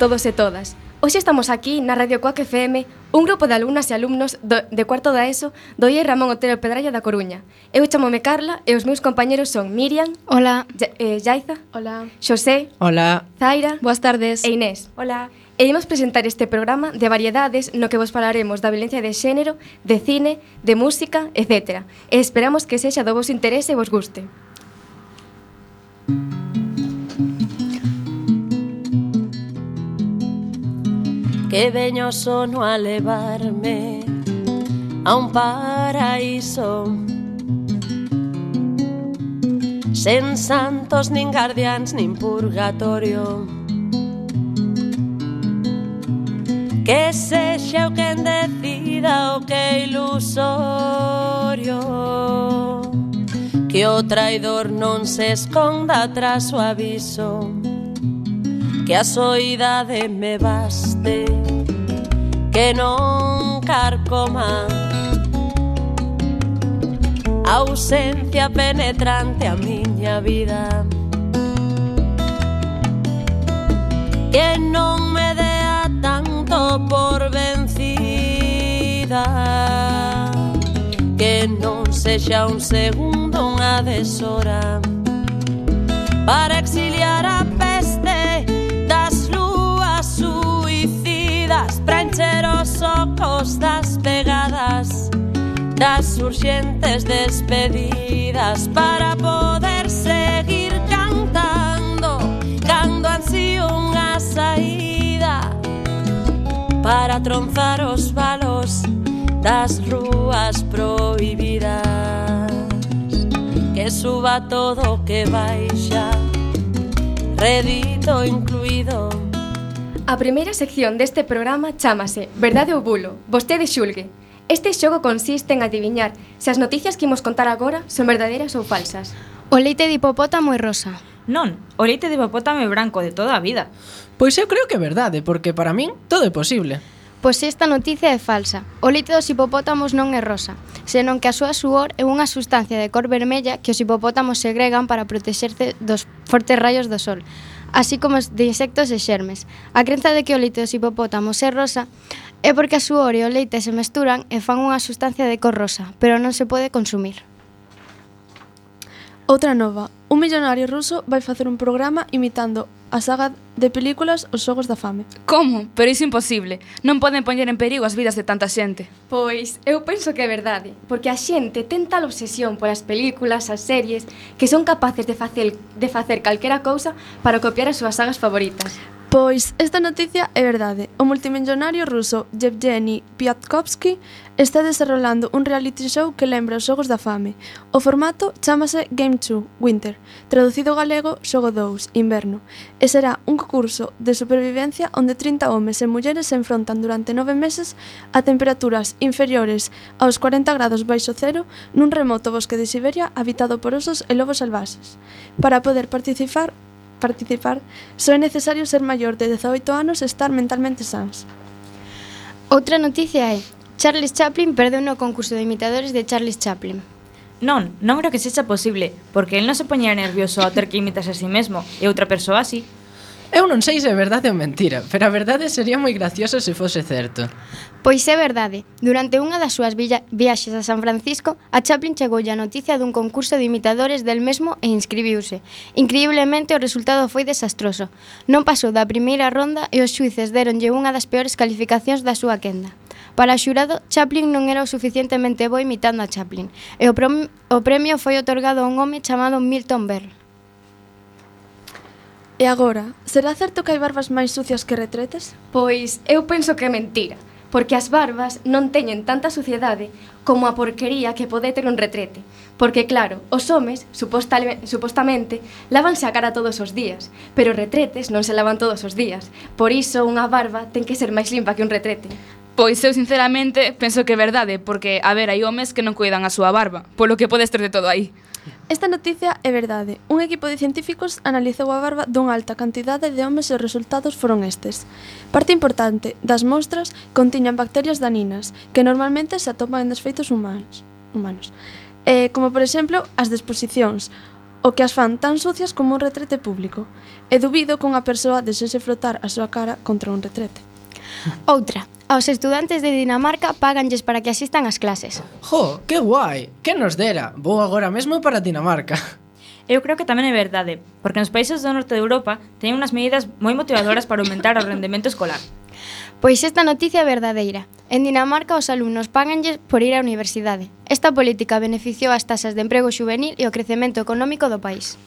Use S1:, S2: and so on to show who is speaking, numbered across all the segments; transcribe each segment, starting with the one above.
S1: todos e todas. Hoxe estamos aquí na Radio Coac FM un grupo de alumnas e alumnos do, de cuarto da ESO do IE Ramón Otero Pedralla da Coruña. Eu chamome Carla e os meus compañeros son Miriam
S2: Hola
S1: ja, eh, Yaiza
S2: Hola
S1: Xosé
S3: Hola
S1: Zaira
S2: Boas tardes
S1: E Inés
S2: Hola
S1: E imos presentar este programa de variedades no que vos falaremos da violencia de xénero, de cine, de música, etc. E esperamos que sexa do vos interese e vos guste.
S4: que veño sono a levarme a un paraíso. Sen santos nin guardians nin purgatorio. Que sexa o quen decida o que ilusorio. Que o traidor non se esconda tras o aviso. Que a soidade me baste que non carcoma a ausencia penetrante a miña vida. Que non me dea tanto por vencida. Que non sexa un segundo unha deshora. Para exiliar a locos das pegadas, das urxentes despedidas para poder seguir cantando, cando ansío unha saída para tronzar os valos das rúas prohibidas. Que suba todo que baixa, redito incluído
S1: A primeira sección deste programa chamase Verdade ou Bulo, vostede xulgue. Este xogo consiste en adiviñar se as noticias que imos contar agora son verdadeiras ou falsas.
S2: O leite de hipopótamo é rosa.
S5: Non, o leite de hipopótamo é branco de toda a vida.
S3: Pois eu creo que é verdade, porque para min todo é posible.
S2: Pois esta noticia é falsa. O leite dos hipopótamos non é rosa, senón que a súa suor é unha sustancia de cor vermella que os hipopótamos segregan para protexerse dos fortes rayos do sol así como os de insectos e xermes. A crenza de que o leite dos hipopótamos é rosa é porque a súa e o leite se mesturan e fan unha sustancia de cor rosa, pero non se pode consumir.
S6: Outra nova. Un millonario ruso vai facer un programa imitando a saga de películas Os Xogos da Fame.
S7: Como? Pero iso imposible. Non poden poñer en perigo as vidas de tanta xente.
S1: Pois, eu penso que é verdade, porque a xente ten tal obsesión polas películas, as series, que son capaces de facer, de facer calquera cousa para copiar as súas sagas favoritas.
S6: Pois esta noticia é verdade. O multimillonario ruso Yevgeny Piatkovsky está desarrollando un reality show que lembra os xogos da fame. O formato chamase Game 2 Winter, traducido galego Xogo 2 Inverno, e será un concurso de supervivencia onde 30 homes e mulleres se enfrontan durante nove meses a temperaturas inferiores aos 40 grados baixo cero nun remoto bosque de Siberia habitado por osos e lobos salvaxes. Para poder participar, participar, só é necesario ser maior de 18 anos e estar mentalmente sans.
S2: Outra noticia é Charles Chaplin perdeu no concurso de imitadores de Charles Chaplin.
S5: Non, non creo que sexa posible, porque el non se poñía nervioso ao ter que imitarse a si sí mesmo, e outra persoa así.
S3: Eu non sei se é verdade ou mentira, pero a verdade sería moi gracioso se fose certo.
S2: Pois é verdade. Durante unha das súas viaxes a San Francisco, a Chaplin chegou a noticia dun concurso de imitadores del mesmo e inscribiuse. Increíblemente, o resultado foi desastroso. Non pasou da primeira ronda e os xuices deronlle unha das peores calificacións da súa quenda. Para o xurado, Chaplin non era o suficientemente bo imitando a Chaplin, e o, o premio foi otorgado a un home chamado Milton Berle.
S6: E agora, será certo que hai barbas máis sucias que retretes?
S1: Pois eu penso que é mentira, porque as barbas non teñen tanta suciedade como a porquería que pode ter un retrete. Porque claro, os homes, supostamente, lavanse a cara todos os días, pero retretes non se lavan todos os días. Por iso unha barba ten que ser máis limpa que un retrete.
S7: Pois eu sinceramente penso que é verdade, porque a ver, hai homes que non cuidan a súa barba, polo que podes ter de todo aí.
S6: Esta noticia é verdade. Un equipo de científicos analizou a barba dunha alta cantidade de homes e os resultados foron estes. Parte importante das mostras contiñan bacterias daninas, que normalmente se atopan en desfeitos humanos. humanos. Eh, como, por exemplo, as disposicións, o que as fan tan sucias como un retrete público. E dubido que unha persoa desese frotar a súa cara contra un retrete.
S8: Outra, Aos estudantes de Dinamarca paganlles para que asistan ás clases.
S3: Jo, que guai! Que nos dera? Vou agora mesmo para Dinamarca.
S5: Eu creo que tamén é verdade, porque nos países do norte de Europa teñen unhas medidas moi motivadoras para aumentar o rendemento escolar.
S8: Pois esta noticia é verdadeira. En Dinamarca os alumnos paganlles por ir á universidade. Esta política beneficiou as tasas de emprego juvenil e o crecemento económico do país.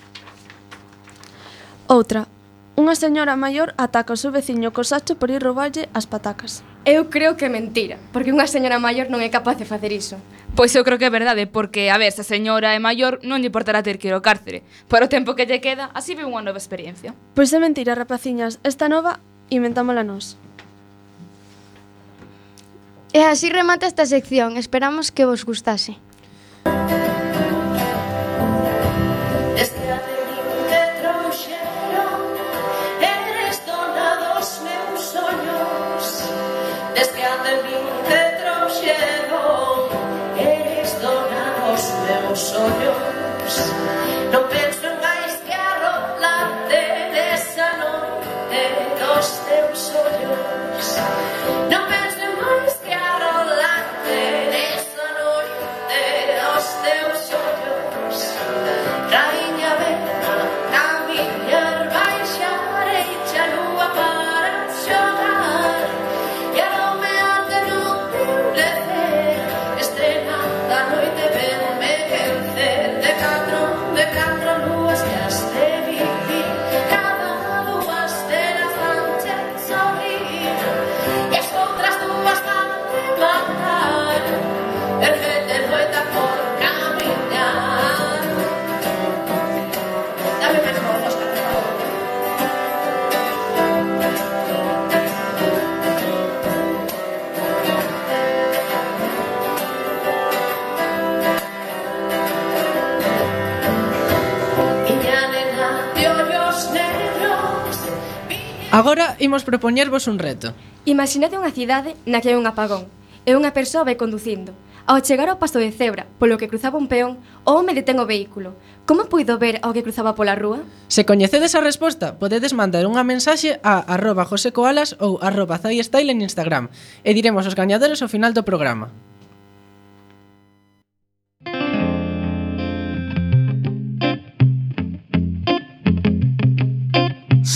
S6: Outra, Unha señora maior ataca o seu veciño co sacho por ir rouballe as patacas.
S1: Eu creo que é mentira, porque unha señora maior non é capaz de facer iso.
S7: Pois eu creo que é verdade, porque, a ver, se a señora é maior, non lle importará ter que ir ao cárcere. Por o tempo que lle queda, así ve unha nova experiencia.
S6: Pois é mentira, rapaciñas. Esta nova, inventámola nós.
S8: E así remata esta sección. Esperamos que vos gustase.
S3: Agora imos propoñervos un reto.
S1: Imaginade unha cidade na que hai un apagón e unha persoa vai conducindo. Ao chegar ao pasto de cebra, polo que cruzaba un peón, o home detén o vehículo. Como puido ver ao que cruzaba pola rúa?
S3: Se coñecedes a resposta, podedes mandar unha mensaxe a arroba josecoalas ou arroba zaistyle en Instagram e diremos os gañadores ao final do programa.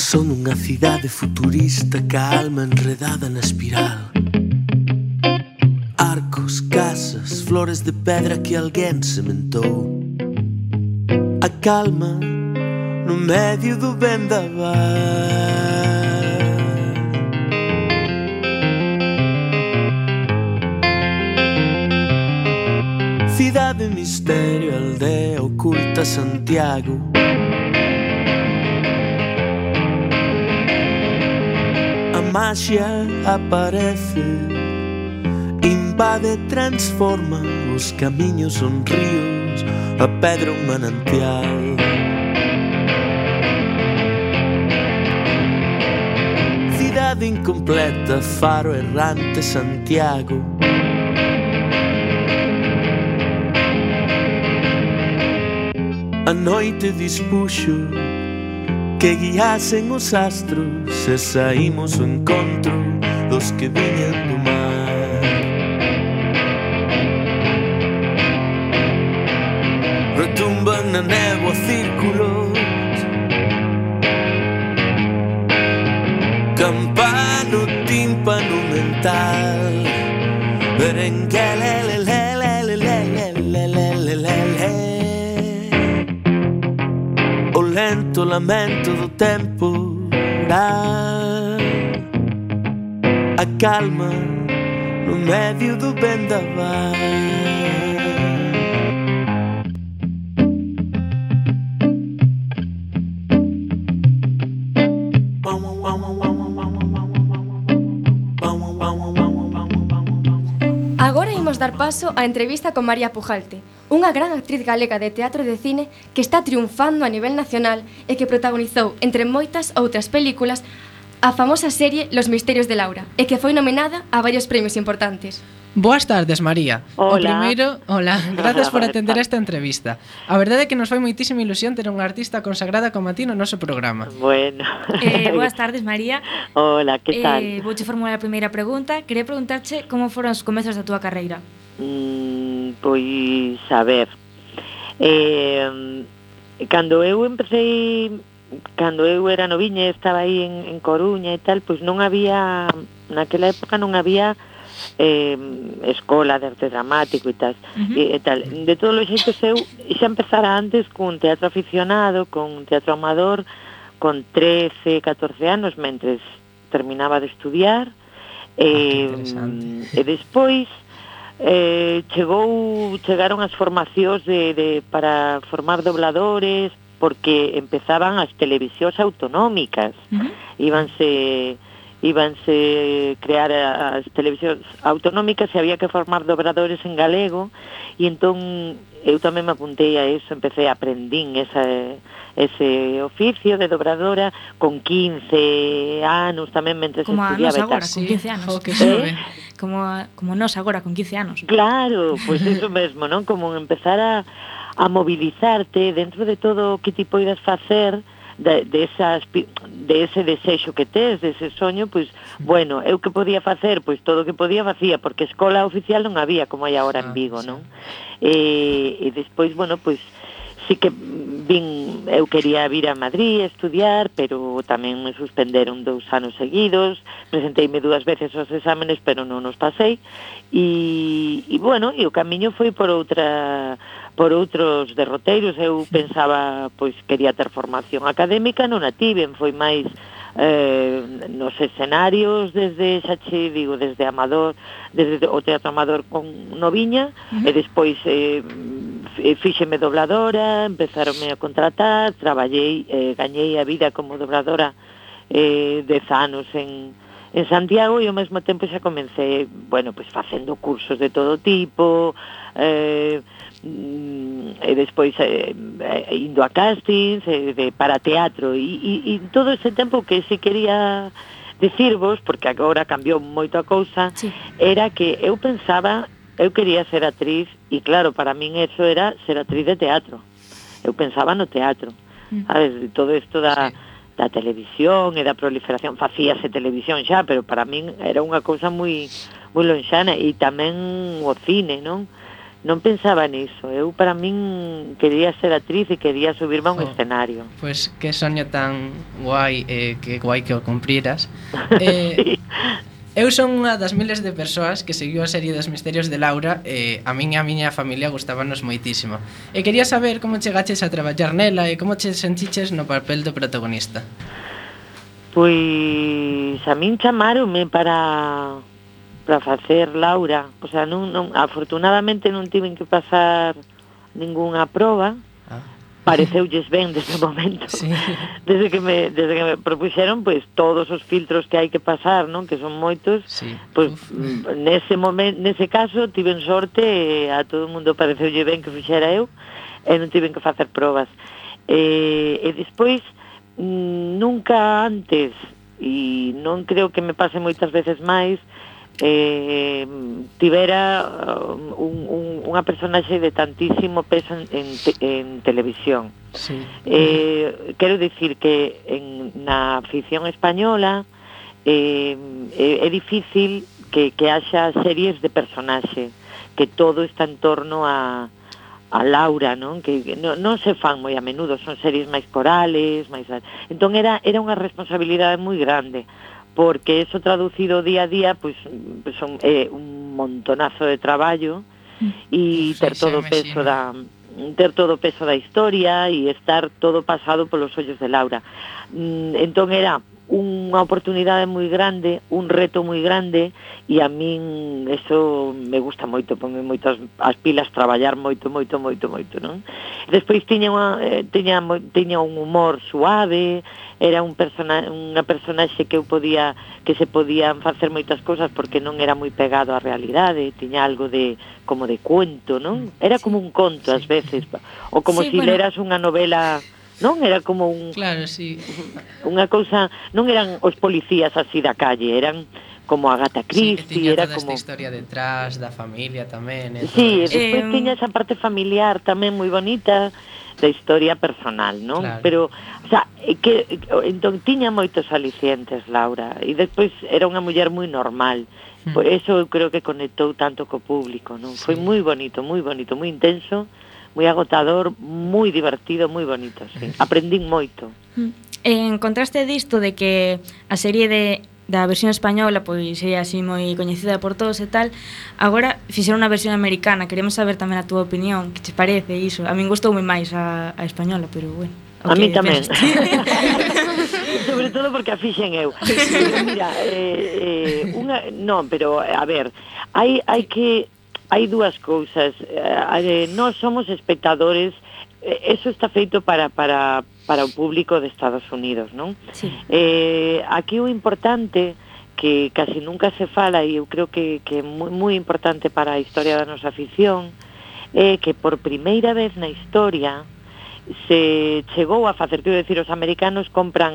S9: Son unha cidade futurista ca alma enredada na espiral. Arcos, casas, flores de pedra que alguén sementou. A calma no medio do vendaval. Cidade, mistério, aldea, oculta Santiago. magia aparece, invade, transforma os camiños, son ríos, a pedra un manantial. Cidade incompleta, faro errante, Santiago. A noite dispuxo que guiasen os astros se saímos o encontro dos que viñan do mar. momento do temporal. A calma no médio do vendaval.
S1: Agora imos dar paso á entrevista con María Pujalte, unha gran actriz galega de teatro de cine que está triunfando a nivel nacional e que protagonizou, entre moitas outras películas, a famosa serie Los Misterios de Laura, e que foi nominada a varios premios importantes.
S3: Boas tardes, María.
S10: Hola.
S3: O primeiro, hola, gracias por atender esta entrevista. A verdade é que nos foi moitísima ilusión ter unha artista consagrada como a ti no noso programa.
S10: Bueno.
S5: Eh, boas tardes, María.
S10: Hola, que eh, tal?
S5: Eh, vouche formular a primeira pregunta. Quería preguntarche como foron os comezos da túa carreira.
S10: Mm, pois, a ver. Eh, cando eu empecé cando eu era noviña estaba aí en, en Coruña e tal, pois non había, naquela época non había eh, escola de arte dramático e tal,
S5: uh -huh.
S10: e, e tal. De todos os xeitos eu xa empezara antes cun teatro aficionado, con teatro amador, con 13, 14 anos, mentres terminaba de estudiar, e,
S3: eh,
S10: e despois eh, chegou chegaron as formacións de, de, para formar dobladores, porque empezaban as televisións autonómicas,
S5: uh -huh.
S10: íbanse íbanse crear as televisións autonómicas e había que formar dobradores en galego e entón eu tamén me apuntei a eso, empecé aprendín esa, ese oficio de dobradora con 15 anos tamén mentre
S5: como
S10: estudiaba
S5: agora, con 15 anos
S3: oh, que eh?
S5: como, como nos agora con 15 anos
S10: claro, pois pues iso mesmo non? como empezar a a mobilizarte dentro de todo o que ti poidas facer de, de, esas, de ese desexo que tes, de ese soño, pois, bueno, eu que podía facer, pois todo o que podía facía, porque escola oficial non había como hai agora en ah,
S3: Vigo,
S10: non? E, e despois, bueno, pois sí que vin, eu quería vir a Madrid a estudiar, pero tamén me suspenderon dous anos seguidos, presenteime dúas veces os exámenes, pero non os pasei, e, e bueno, e o camiño foi por outra por outros derroteiros, eu pensaba, pois, quería ter formación académica, non a tiven, foi máis eh, nos escenarios desde, xa che digo, desde Amador, desde o Teatro Amador con Noviña,
S5: uh -huh.
S10: e despois eh, fíxeme dobladora, empezaronme a contratar, traballei, eh, gañei a vida como dobladora eh, dez anos en, en Santiago e ao mesmo tempo xa comencé, bueno, pois facendo cursos de todo tipo, eh, Mm, e despois eh, eh, indo a castings eh, de, para teatro e, e, e todo ese tempo que se quería dicirvos, porque agora cambiou moito a cousa,
S5: sí.
S10: era que eu pensaba, eu quería ser actriz e claro, para min eso era ser actriz de teatro. Eu pensaba no teatro.
S5: Mm.
S10: Sabes, todo isto da
S3: sí.
S10: da televisión e da proliferación facíase televisión xa, pero para min era unha cousa moi moi lonxana e tamén o cine, non? non pensaba niso. Eu para min quería ser actriz e quería subirme a un
S3: oh,
S10: escenario.
S3: Pois pues, que soño tan guai, eh, que guai que o cumpriras. Eh, sí. Eu son unha das miles de persoas que seguiu a serie dos misterios de Laura e a min e a miña familia gustábanos moitísimo. E quería saber como chegaches a traballar nela e como che sentiches no papel do protagonista.
S10: Pois a min chamaronme para para facer Laura, o sea, non, non afortunadamente non tiven que pasar ningunha proba.
S3: Ah.
S10: Pareceulles ben desde o momento.
S3: Sí.
S10: Desde que me desde que me propuxeron, pois pues, todos os filtros que hai que pasar, non, que son moitos.
S3: Sí.
S10: Pois
S3: pues,
S10: mm, nese momento, nese caso tiven sorte eh, a todo o mundo pareceulle ben que fixera eu e non tiven que facer probas. E, e despois mm, nunca antes e non creo que me pase moitas veces máis eh, tivera um, un, un, unha personaxe de tantísimo peso en, en, en televisión.
S3: Sí.
S10: Eh, quero dicir que en, na ficción española eh, é, é difícil que, que haxa series de personaxe, que todo está en torno a, a Laura, non? Que non, non se fan moi a menudo, son series máis corales, máis Entón era era unha responsabilidade moi grande porque eso traducido día a día pues, pues son eh, un montonazo de traballo e
S3: mm.
S10: ter
S3: sí,
S10: todo o peso da ter todo o peso da historia e estar todo pasado polos ollos de Laura. Mm, entón era unha oportunidade moi grande, un reto moi grande e a min eso me gusta moito, ponme moito as, as pilas traballar moito, moito, moito, moito, non? Despois tiña unha, eh, tiña, tiña un humor suave, era un persona, unha personaxe que eu podía que se podían facer moitas cousas porque non era moi pegado á realidade, tiña algo de como de cuento, non? Era como un conto ás veces, ou como
S5: sí, se
S10: si
S5: bueno.
S10: leras unha novela non? Era como un...
S3: Claro, sí.
S10: Unha cousa... Non eran os policías así da calle, eran como Agatha Christie,
S3: sí,
S10: era
S3: toda
S10: como...
S3: esta historia detrás da familia tamén. E
S10: sí, e despois
S5: eh...
S10: tiña esa parte familiar tamén moi bonita da historia personal, non?
S3: Claro.
S10: Pero, o sea, que, entón, tiña moitos alicientes, Laura, e despois era unha muller moi normal,
S3: hmm.
S10: Por eso eu creo que conectou tanto co público, non?
S3: Sí.
S10: Foi moi bonito, moi bonito, moi intenso moi agotador, moi divertido, moi bonito, sí. Aprendín moito. Mm.
S5: En contraste disto de que a serie de da versión española pois é así moi coñecida por todos e tal agora fixeron unha versión americana. Queremos saber tamén a túa opinión. Que che parece iso? A min gustoume máis a, a española pero bueno.
S10: A mí tamén. sobre todo porque a fixen eu. Mira, eh, eh, unha, non, pero a ver, hai hai que hai dúas cousas. Eh, nós somos espectadores eh, Eso está feito para, para, para o público de Estados Unidos, non?
S5: Sí.
S10: Eh, aquí o importante que casi nunca se fala e eu creo que, que é moi, moi importante para a historia da nosa afición é que por primeira vez na historia se chegou a facer, quero decir, os americanos compran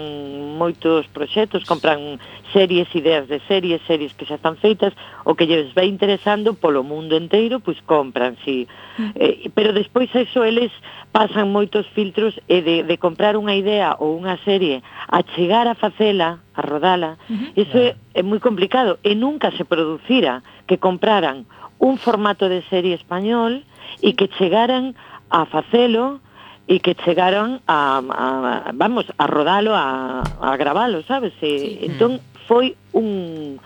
S10: moitos proxectos, compran series, ideas de series, series que xa están feitas, o que lles vai interesando polo mundo enteiro, pois compran, si. Eh, pero despois eso eles pasan moitos filtros e de, de comprar unha idea ou unha serie a chegar a facela, a rodala, uh -huh. iso é, é moi complicado e nunca se producira que compraran un formato de serie español e que chegaran a facelo e que chegaron a, a vamos, a rodalo, a, a gravalo, sabes? E, sí. Entón foi un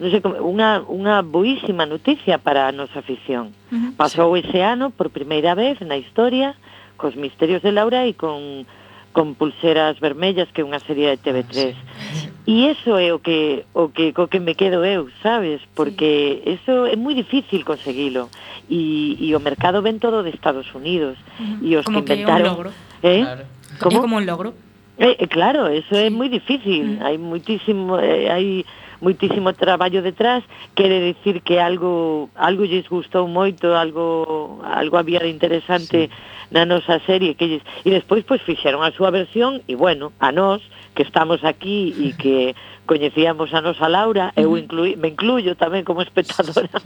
S10: non sei como, unha, unha boísima noticia para a nosa afición. Uh -huh, Pasou ese ano por primeira vez na historia cos Misterios de Laura e con con pulseras vermellas que é unha serie de TV3. Sí. E iso é o que o que co que me quedo eu, sabes? Porque sí. eso é moi difícil conseguilo e, e o mercado ven todo de Estados Unidos e os
S5: como
S10: que
S5: inventaron que un logro.
S10: ¿Eh?
S3: Claro. Como?
S5: É
S10: como
S5: un logro.
S10: Eh, eh claro, eso é moi difícil. Mm. Hai muitísimo eh, hai muitísimo traballo detrás, quere decir que algo algo lles gustou moito, algo algo había de interesante sí na nosa serie que lles... e despois pois fixeron a súa versión e bueno, a nós que estamos aquí e que coñecíamos a nosa Laura, eu inclui, me incluyo tamén como espectadora.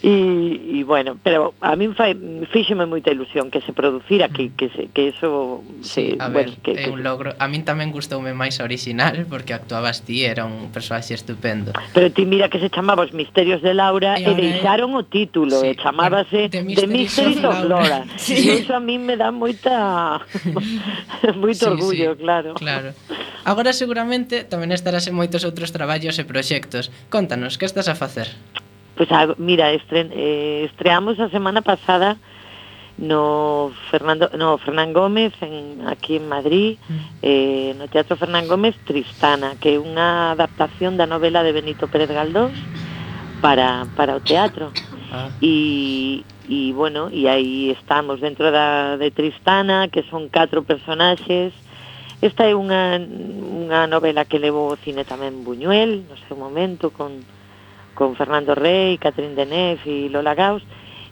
S10: E, e bueno, pero a min fai, fíxeme moita ilusión que se producira que que se, que eso
S3: Sí, a ver, bueno,
S10: que,
S3: é un logro. A min tamén gustoume máis original porque actuabas ti, era un personaxe estupendo.
S10: Pero ti mira que se chamaba Os misterios de Laura
S3: e,
S10: e
S3: deixaron é...
S10: o título,
S3: sí,
S10: e chamábase
S3: The Mysteries,
S10: Mysteries
S3: of
S10: Laura. Sí. E iso a min me dá moita moito
S3: sí,
S10: orgullo,
S3: sí,
S10: claro.
S3: Claro. Agora seguramente tamén estarás en moitos outros traballos e proxectos. Contanos, que estás a facer?
S10: Pois, pues, ah, mira, estren, eh, estreamos a semana pasada no Fernando no Fernán Gómez en, aquí en Madrid mm. eh, no Teatro Fernán Gómez Tristana que é unha adaptación da novela de Benito Pérez Galdós para, para o teatro
S3: ah.
S10: e, e bueno e aí estamos dentro da, de Tristana que son catro personaxes Esta é unha, unha novela que levou o cine tamén Buñuel, no seu momento, con, con Fernando Rey, Catrín Denef e Lola Gaus,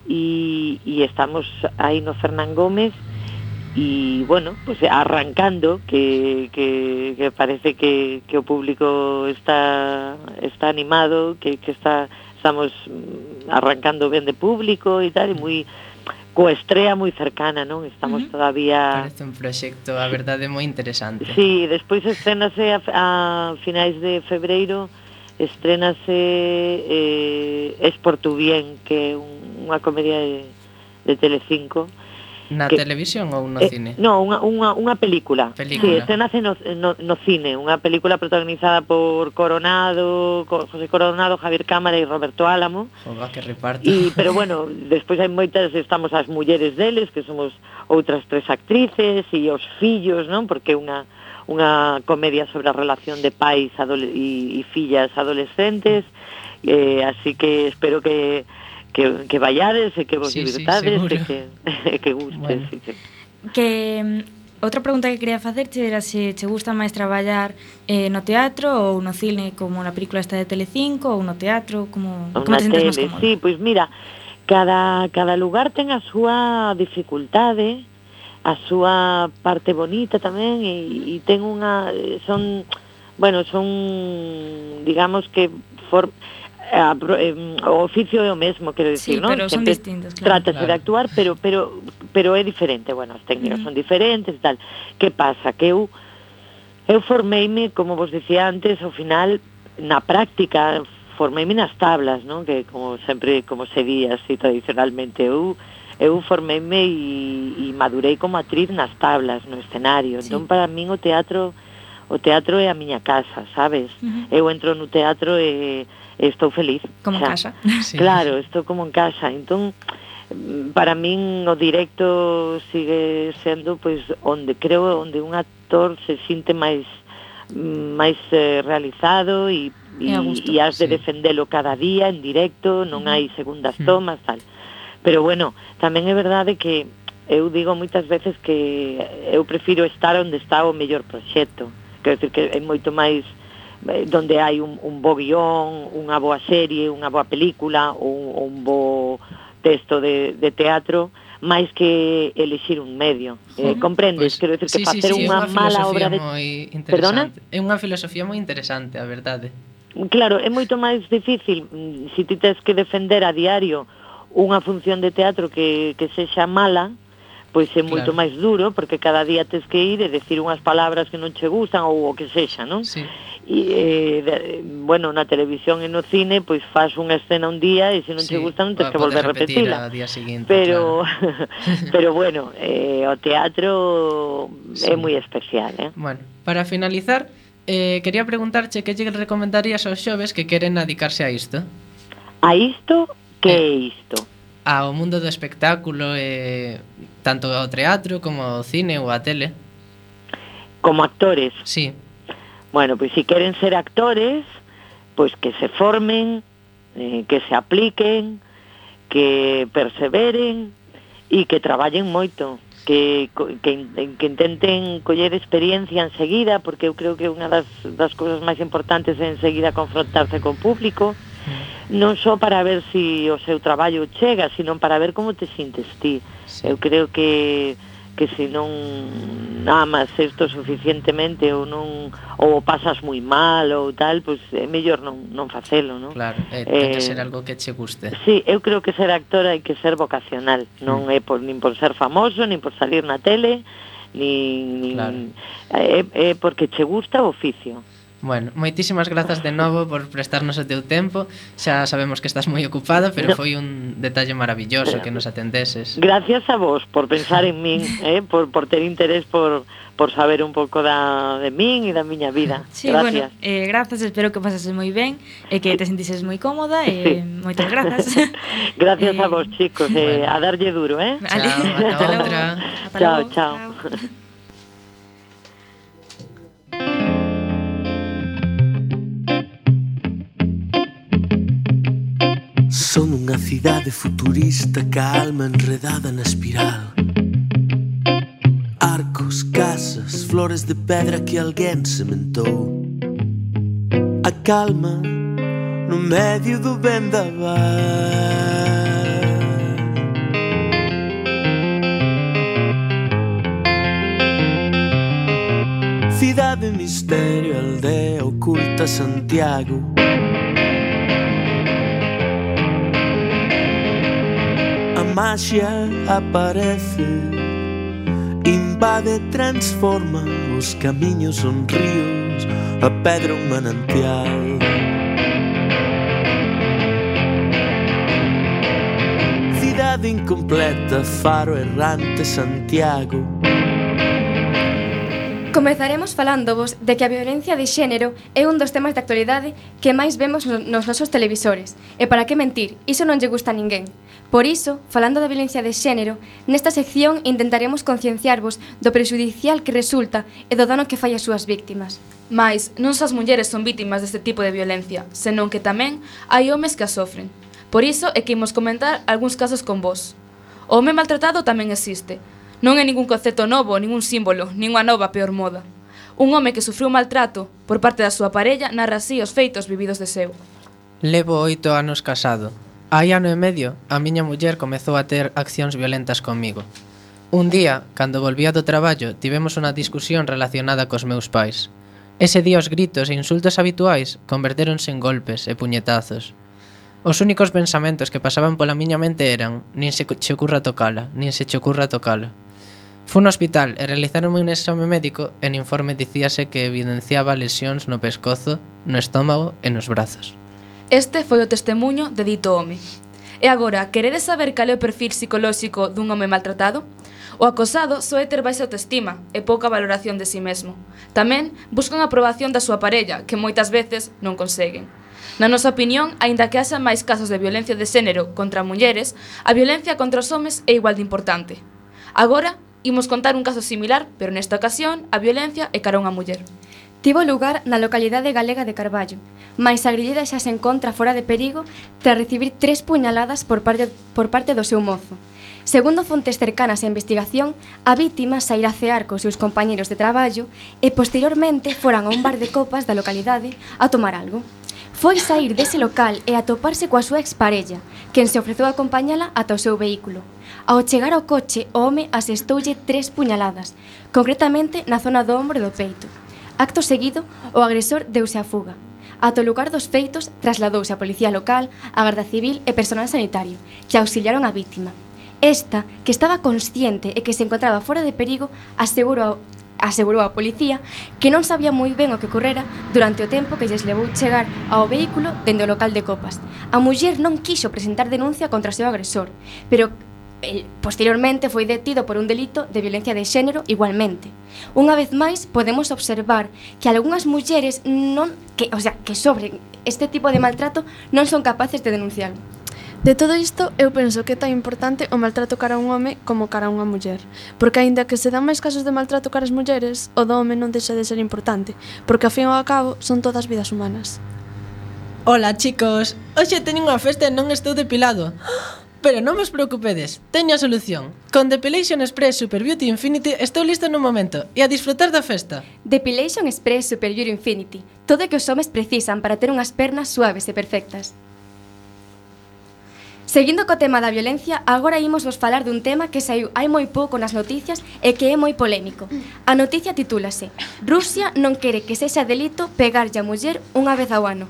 S10: e, e estamos aí no Fernán Gómez, e bueno, pues arrancando que, que, que parece que, que o público está está animado, que, que está estamos arrancando ben de público e tal, e moi coa estrea moi cercana, non? Estamos
S5: uh -huh.
S10: todavía...
S3: Parece un proxecto, a verdade, moi interesante.
S10: Sí, despois estrenase a, a finais de febreiro, estrenase eh, Es Portubien, que é un, unha comedia de, de Telecinco,
S3: Na
S10: que,
S3: televisión ou no
S10: eh,
S3: cine?
S10: No, unha, unha, unha película.
S3: película.
S10: Sí, se nace no, no, no cine, unha película protagonizada por Coronado, José Coronado, Javier Cámara e Roberto Álamo.
S3: Joga, que reparto.
S10: Y, pero bueno, despois hai moitas, estamos as mulleres deles, que somos outras tres actrices, e os fillos, non? Porque unha unha comedia sobre a relación de pais e, e fillas adolescentes, eh, así que espero que que, que vayades e que vos
S3: sí,
S10: divirtades
S3: sí,
S10: e que, e que gustes.
S3: Bueno.
S10: Sí, sí.
S5: Que mm, Outra pregunta que quería facerche era se che gusta máis traballar eh, no teatro ou no cine como na película esta de Telecinco ou no teatro, como,
S10: ou
S5: como te sentes máis cómodo?
S10: Sí, pois mira, cada, cada lugar ten a súa dificultade, a súa parte bonita tamén e, e ten unha... son... bueno, son... digamos que... For, a, o oficio é o mesmo, quero dicir,
S5: sí,
S10: non?
S5: pero son
S10: Sempre
S5: distintos, claro.
S10: Trátase
S3: claro.
S10: de actuar, pero pero pero é diferente, bueno, as técnicas son diferentes, e tal. Que pasa? Que eu eu formeime, como vos dicía antes, ao final na práctica formeime nas tablas, non? Que como sempre como se di así tradicionalmente eu eu formeime e, e madurei como actriz nas tablas, no escenario.
S5: Sí.
S10: Entón para min o teatro o teatro é a miña casa, sabes?
S5: Uh -huh.
S10: Eu entro no teatro e estou feliz.
S5: Como
S10: xa.
S5: en casa.
S3: Sí.
S10: Claro, estou como en casa. Entón, para min o directo sigue sendo pois onde creo onde un actor se sinte máis máis eh, realizado e
S5: e,
S10: e has de
S3: sí.
S10: defendelo cada día en directo, non hai segundas
S3: mm.
S10: tomas, tal. Pero bueno, tamén é verdade que eu digo moitas veces que eu prefiro estar onde está o mellor proxecto. Quero dicir que é moito máis Eh, donde hai un, un bo guión, unha boa serie, unha boa película ou un, un bo texto de, de teatro máis que elixir un medio. Eh, comprendes?
S3: Pois,
S10: Quero dicir que
S3: sí,
S10: facer
S3: sí, sí,
S10: unha, unha
S3: mala
S10: obra de... Perdona?
S3: É unha filosofía moi interesante, a verdade.
S10: Claro, é moito máis difícil se si ti tens que defender a diario unha función de teatro que, que sexa mala, uh pois é moito
S3: claro.
S10: máis duro porque cada día tes que ir e decir unhas palabras que non che gustan ou o que sexa, non?
S3: Sí.
S10: E, eh, de, bueno, na televisión e no cine, pois faz unha escena un día e se non
S3: sí,
S10: che gusta non
S3: tens
S10: que volver a repetila. Pero
S3: claro.
S10: pero bueno, eh, o teatro
S3: sí.
S10: é moi especial, eh?
S3: Bueno, para finalizar, eh, quería preguntarche que lle recomendarías aos xoves que queren adicarse a isto?
S10: A isto? Que é eh, isto?
S3: Ao mundo do espectáculo e eh tanto ao teatro como ao cine ou á tele.
S10: Como actores?
S3: Sí.
S10: Bueno, pois pues, se si queren ser actores, pois pues, que se formen, eh, que se apliquen, que perseveren e que traballen moito. Que, que, que intenten coller experiencia enseguida, porque eu creo que unha das, das cousas máis importantes é enseguida confrontarse con público, non só para ver se si o seu traballo chega, sino para ver como te sintes ti.
S3: Sí.
S10: Eu creo que que se non amas isto suficientemente ou non ou pasas moi mal ou tal, pois é mellor non non facelo, non?
S3: Claro, é, ten que
S10: eh,
S3: ser algo que che guste.
S10: Sí, eu creo que ser actor hai que ser vocacional, non mm. é por nin por ser famoso, nin por salir na tele, nin, nin
S3: claro.
S10: é, é porque che gusta o oficio.
S3: Bueno, moitísimas grazas de novo por prestarnos o teu tempo. Xa sabemos que estás moi ocupada, pero
S10: no.
S3: foi un detalle maravilloso que nos atendeses.
S10: Gracias a vos por pensar en min, eh, por, por ter interés por, por saber un pouco da, de min e da miña vida.
S5: Sí,
S10: gracias.
S5: Bueno, eh, grazas, espero que pasases moi ben e que te sentises moi cómoda. e sí. Moitas grazas.
S10: gracias
S5: eh, a
S10: vos, chicos. Eh,
S3: bueno.
S10: A darlle duro, eh?
S5: Vale,
S3: chao, ata outra.
S10: Chao,
S5: chao.
S10: chao.
S9: Son unha cidade futurista ca alma enredada na espiral. Arcos, casas, flores de pedra que alguén sementou. A calma no medio do vendaval. Cidade, misterio, aldea oculta Santiago. magia aparece Invade, transforma os camiños son ríos A pedra un manantial. Cidade incompleta, faro errante Santiago
S1: Comezaremos falándovos de que a violencia de xénero é un dos temas de actualidade que máis vemos nos nosos televisores. E para que mentir, iso non lle gusta a ninguén. Por iso, falando da violencia de xénero, nesta sección intentaremos concienciarvos do prejudicial que resulta e do dano que fai as súas víctimas.
S7: Mais, non só as mulleres son vítimas deste tipo de violencia, senón que tamén hai homes que a sofren. Por iso é que imos comentar algúns casos con vos. O home maltratado tamén existe, Non é ningún concepto novo, ningún símbolo, nin unha nova peor moda. Un home que sufriu maltrato por parte da súa parella narra así os feitos vividos de seu.
S3: Levo oito anos casado. Hai ano e medio, a miña muller comezou a ter accións violentas comigo. Un día, cando volvía do traballo, tivemos unha discusión relacionada cos meus pais. Ese día os gritos e insultos habituais convertéronse en golpes e puñetazos. Os únicos pensamentos que pasaban pola miña mente eran «Nin se che ocurra tocala, nin se che ocurra tocala». Fun ao hospital e realizaron un exame médico e no informe dicíase que evidenciaba lesións no pescozo, no estómago e nos brazos.
S7: Este foi o testemunho de dito home. E agora, queredes saber cal é o perfil psicolóxico dun home maltratado? O acosado soe ter baixa autoestima e pouca valoración de si sí mesmo. Tamén buscan a aprobación da súa parella, que moitas veces non conseguen. Na nosa opinión, aínda que haxa máis casos de violencia de xénero contra mulleres, a violencia contra os homes é igual de importante. Agora, Imos contar un caso similar, pero nesta ocasión a violencia é cara a unha muller.
S1: Tivo lugar na localidade galega de Carballo, mais a grillera xa se encontra fora de perigo tras recibir tres puñaladas por parte, por parte do seu mozo. Segundo fontes cercanas á investigación, a vítima sairá a cear cos seus compañeros de traballo e posteriormente foran a un bar de copas da localidade a tomar algo. Foi sair dese local e atoparse coa súa exparella, quen se ofreceu a acompañala ata o seu vehículo. Ao chegar ao coche, o home asestoulle tres puñaladas, concretamente na zona do ombro e do peito. Acto seguido, o agresor deuse a fuga. Ato lugar dos feitos, trasladouse a policía local, a Garda Civil e personal sanitario, que auxiliaron a víctima. Esta, que estaba consciente e que se encontraba fora de perigo, asegurou asegurou a policía que non sabía moi ben o que ocorrera durante o tempo que lles levou chegar ao vehículo dende o local de copas. A muller non quixo presentar denuncia contra o seu agresor, pero el, posteriormente foi detido por un delito de violencia de xénero igualmente. Unha vez máis podemos observar que algunhas mulleres non que, o sea, que sobre este tipo de maltrato non son capaces de denunciarlo.
S6: De todo isto, eu penso que é tan importante o maltrato cara a un home como cara a unha muller. Porque aínda que se dan máis casos de maltrato cara as mulleres, o do home non deixa de ser importante, porque a fin ao cabo son todas vidas humanas.
S3: Ola, chicos. Hoxe teño unha festa e non estou depilado. Pero non vos preocupedes, teño a solución. Con Depilation Express Super Beauty Infinity estou listo nun momento e a disfrutar da festa.
S1: Depilation Express Super Beauty Infinity. Todo o que os homes precisan para ter unhas pernas suaves e perfectas. Seguindo co tema da violencia, agora imos vos falar dun tema que saiu hai moi pouco nas noticias e que é moi polémico. A noticia titúlase Rusia non quere que sexa delito pegarlle a muller unha vez ao ano.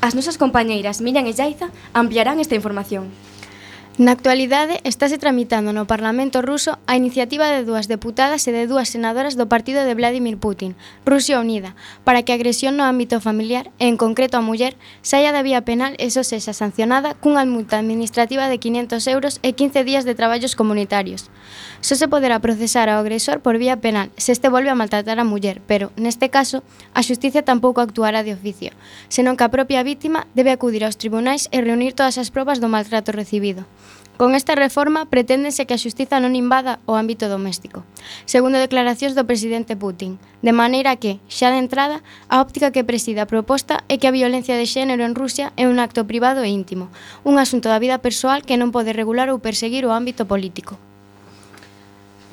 S1: As nosas compañeiras Miriam e Jaiza ampliarán esta información.
S2: Na actualidade estáse tramitando no Parlamento ruso a iniciativa de dúas deputadas e de dúas senadoras do partido de Vladimir Putin, Rusia Unida, para que a agresión no ámbito familiar, e en concreto a muller, saia da vía penal e só sexa sancionada cunha multa administrativa de 500 euros e 15 días de traballos comunitarios só se poderá procesar ao agresor por vía penal se este volve a maltratar a muller, pero, neste caso, a xusticia tampouco actuará de oficio, senón que a propia vítima debe acudir aos tribunais e reunir todas as probas do maltrato recibido. Con esta reforma preténdese que a xustiza non invada o ámbito doméstico, segundo declaracións do presidente Putin, de maneira que, xa de entrada, a óptica que preside a proposta é que a violencia de xénero en Rusia é un acto privado e íntimo, un asunto da vida persoal que non pode regular ou perseguir o ámbito político.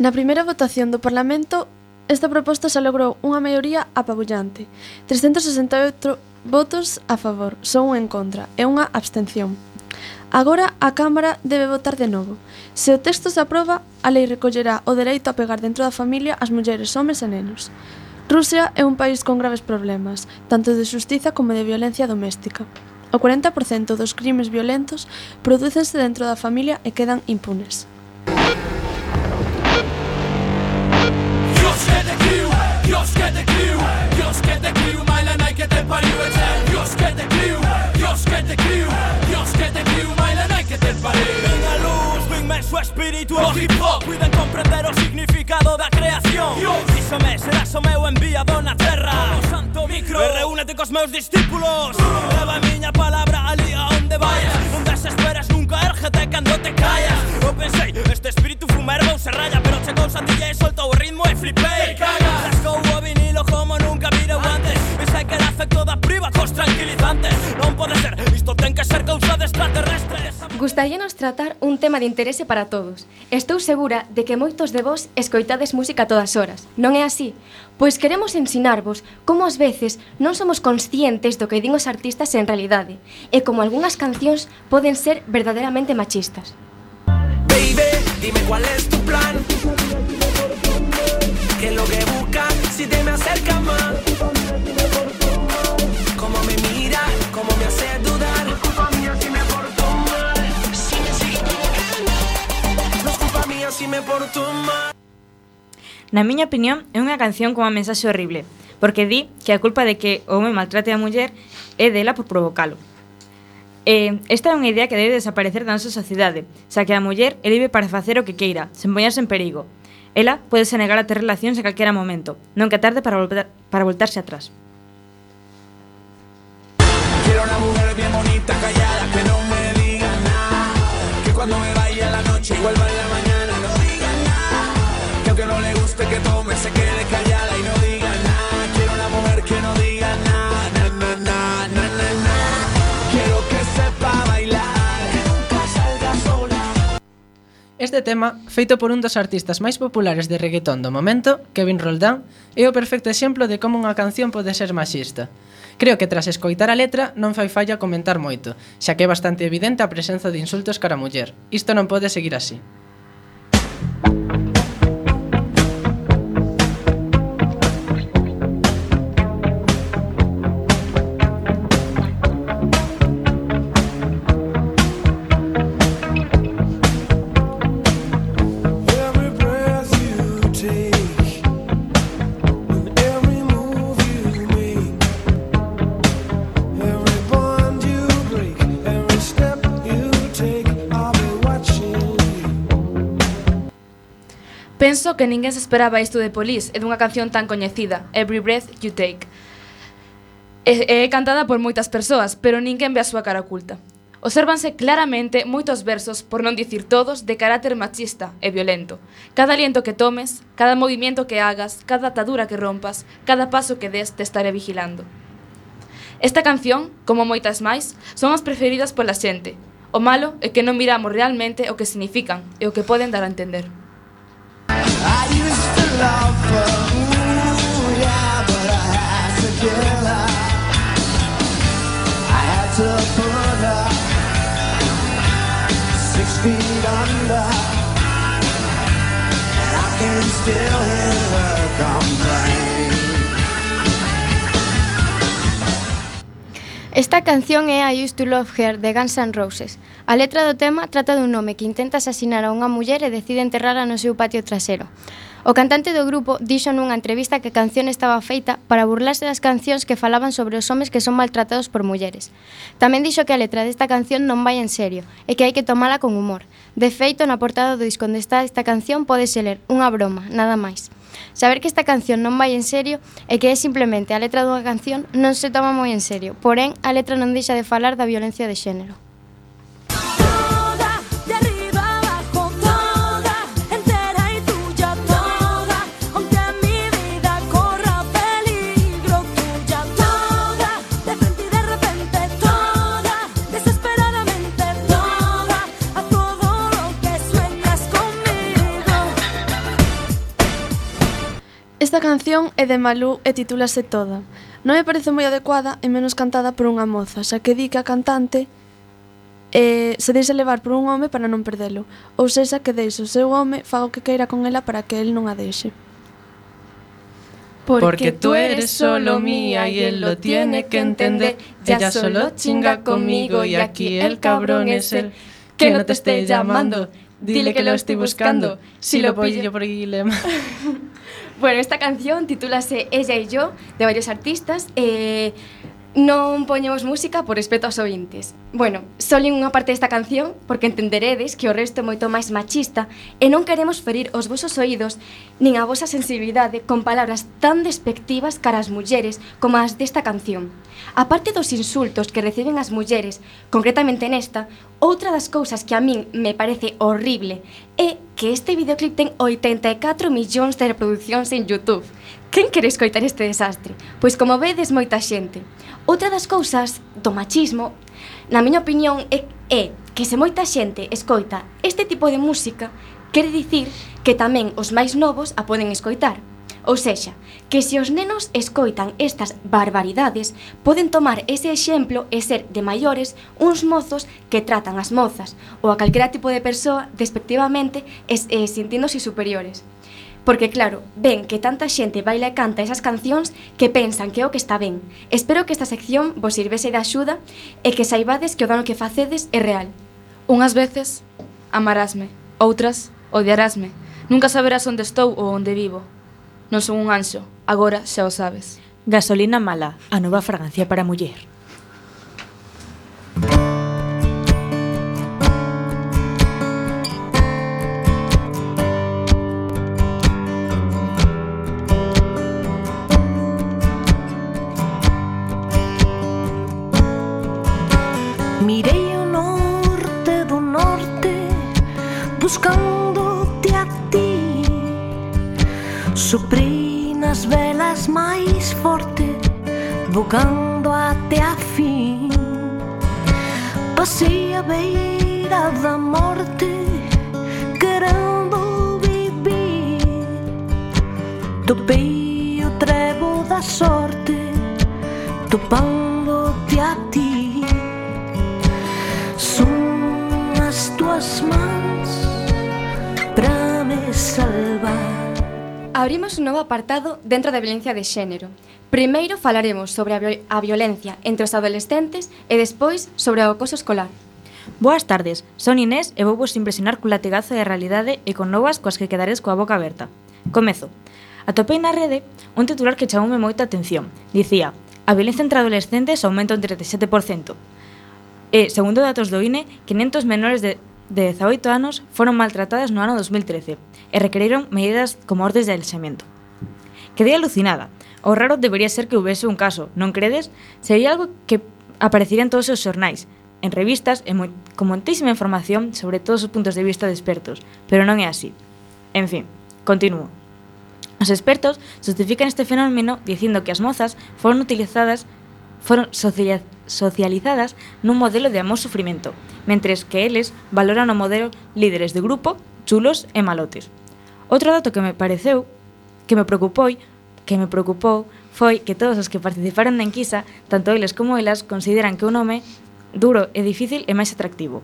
S6: Na primeira votación do Parlamento, esta proposta xa logrou unha maioría apabullante. 368 votos a favor, só un en contra e unha abstención. Agora a Cámara debe votar de novo. Se o texto se aproba, a lei recollerá o dereito a pegar dentro da familia as mulleres, homes e nenos. Rusia é un país con graves problemas, tanto de xustiza como de violencia doméstica. O 40% dos crimes violentos prodúcense dentro da familia e quedan impunes.
S11: Get the clue, just get the clue, jo skal der knive, mig lader ikke den på livet til. Jo skal der knive, jo skal der knive, jo skal der knive, mig lader ikke den på
S12: livet. Venga luz, brinme su espíritu al hip hop, cuiden comprender o significado da creación. Yo, si serás o meu enviado na terra. O santo micro, e reúnete cos meus discípulos. Leva a miña palabra ali a onde vayas. Non desesperas nunca, érgete cando te callas. Eu pensei, este espírito fumerva ou se raya, pero chegou Santilla e soltou flipé. Rasco o vinilo como nunca vi antes. Pensei que era efecto da priva cos tranquilizantes. Non pode ser, isto ten que ser causa de extraterrestres.
S1: Gustaríanos tratar un tema de interese para todos. Estou segura de que moitos de vos escoitades música todas horas. Non é así? Pois queremos ensinarvos como ás veces non somos conscientes do que din os artistas en realidade e como algunhas cancións poden ser verdadeiramente machistas.
S11: Baby, dime cuál es tu plan
S13: si te me acercas más. Como me mira, como me hace dudar. No es culpa mía si me porto mal. Si me No es culpa mía si me porto mal.
S5: Na miña opinión, é unha canción con unha mensaxe horrible, porque di que a culpa de que o home maltrate a muller é dela por provocalo. Eh, esta é unha idea que debe desaparecer da nosa sociedade, xa que a muller é libre para facer o que queira, sen poñerse en perigo, Ela pode se negar a ter relacións en calquera momento, que é tarde para, volver, para voltarse atrás.
S13: Quiero una mujer bien bonita, callada, que no me diga nada. Que cuando me vaya a la noche y vuelva en la mañana no diga nada. Que aunque no le guste que tome, se quede
S3: Este tema, feito por un dos artistas máis populares de reggaetón do momento, Kevin Roldán, é o perfecto exemplo de como unha canción pode ser machista. Creo que tras escoitar a letra non fai falla comentar moito, xa que é bastante evidente a presenza de insultos cara a muller. Isto non pode seguir así.
S7: penso que ninguén se esperaba isto de Polis e dunha canción tan coñecida, Every Breath You Take. É, é cantada por moitas persoas, pero ninguén ve a súa cara oculta. Obsérvanse claramente moitos versos, por non dicir todos, de carácter machista e violento. Cada aliento que tomes, cada movimiento que hagas, cada atadura que rompas, cada paso que des te estaré vigilando. Esta canción, como moitas máis, son as preferidas pola xente. O malo é que non miramos realmente o que significan e o que poden dar a entender
S13: feet under And I can still hear her complain
S2: Esta canción é I Used to Love Her de Guns N' Roses. A letra do tema trata dun home que intenta asasinar a unha muller e decide enterrala no seu patio trasero. O cantante do grupo dixo nunha entrevista que a canción estaba feita para burlarse das cancións que falaban sobre os homes que son maltratados por mulleres. Tamén dixo que a letra desta canción non vai en serio e que hai que tomala con humor. De feito, na portada do disco onde está esta canción podese ler unha broma, nada máis. Saber que esta canción non vai en serio e que é simplemente a letra dunha canción non se toma moi en serio, porén a letra non deixa de falar da violencia de xénero.
S6: Esta canción é de Malú e titúlase Toda. Non me parece moi adecuada e menos cantada por unha moza, xa que di que a cantante eh, se deixa levar por un home para non perdelo, ou sexa que deixa o seu home faga o que queira con ela para que el non a deixe.
S3: Porque tú eres solo mía y él lo tiene que entender. Ella solo chinga conmigo y aquí el cabrón es él. Que no te esté llamando, dile que lo estoy buscando. Si lo pillo por ahí le...
S1: Bueno, esta canción titúlase Ella y yo, de varios artistas. Eh, Non poñemos música por respeto aos ointes. Bueno, só en unha parte desta canción porque entenderedes que o resto é moito máis machista e non queremos ferir os vosos oídos nin a vosa sensibilidade con palabras tan despectivas cara ás mulleres como as desta canción. A parte dos insultos que reciben as mulleres, concretamente nesta, outra das cousas que a min me parece horrible é que este videoclip ten 84 millóns de reproduccións en Youtube Quen quere escoitar este desastre? Pois como vedes moita xente. Outra das cousas do machismo, na miña opinión, é, é que se moita xente escoita este tipo de música, quere dicir que tamén os máis novos a poden escoitar. Ou sexa, que se os nenos escoitan estas barbaridades, poden tomar ese exemplo e ser de maiores uns mozos que tratan as mozas ou a calquera tipo de persoa despectivamente e, e eh, sintiéndose superiores. Porque claro, ven que tanta xente baila e canta esas cancións que pensan que é o que está ben. Espero que esta sección vos sirvese de axuda e que saibades que o dano que facedes é real.
S7: Unhas veces amarásme, outras odiarásme. Nunca saberás onde estou ou onde vivo. Non son un anxo, agora xa o sabes.
S5: Gasolina mala, a nova fragancia para muller.
S8: Música buscándote a ti. Soprei nas velas máis forte Bocando até a fin. Pasei a beira da morte Querendo vivir. Topei o trevo da sorte Topando-te a ti. Son as tuas mãos para me salvar.
S1: Abrimos un novo apartado dentro da violencia de xénero. Primeiro falaremos sobre a, viol a violencia entre os adolescentes e despois sobre o acoso escolar.
S5: Boas tardes, son Inés e vou vos impresionar cun latigazo de realidade e con novas coas que quedares coa boca aberta. Comezo. Atopei na rede un titular que chamoume moita atención. Dicía, a violencia entre adolescentes aumenta un 37%. E, segundo datos do INE, 500 menores de de 18 anos foron maltratadas no ano 2013 e requeriron medidas como ordes de alexamento. Quedei alucinada. O raro debería ser que houvese un caso, non credes? Sería algo que aparecería en todos os xornais, en revistas e moi, con moitísima información sobre todos os puntos de vista de expertos, pero non é así. En fin, continuo. Os expertos justifican este fenómeno dicindo que as mozas foron utilizadas foron socializadas nun modelo de amor sufrimento, mentres que eles valoran o modelo líderes de grupo, chulos e malotes. Outro dato que me pareceu, que me preocupou, que me preocupou foi que todos os que participaron na enquisa, tanto eles como elas, consideran que un nome duro e difícil é máis atractivo.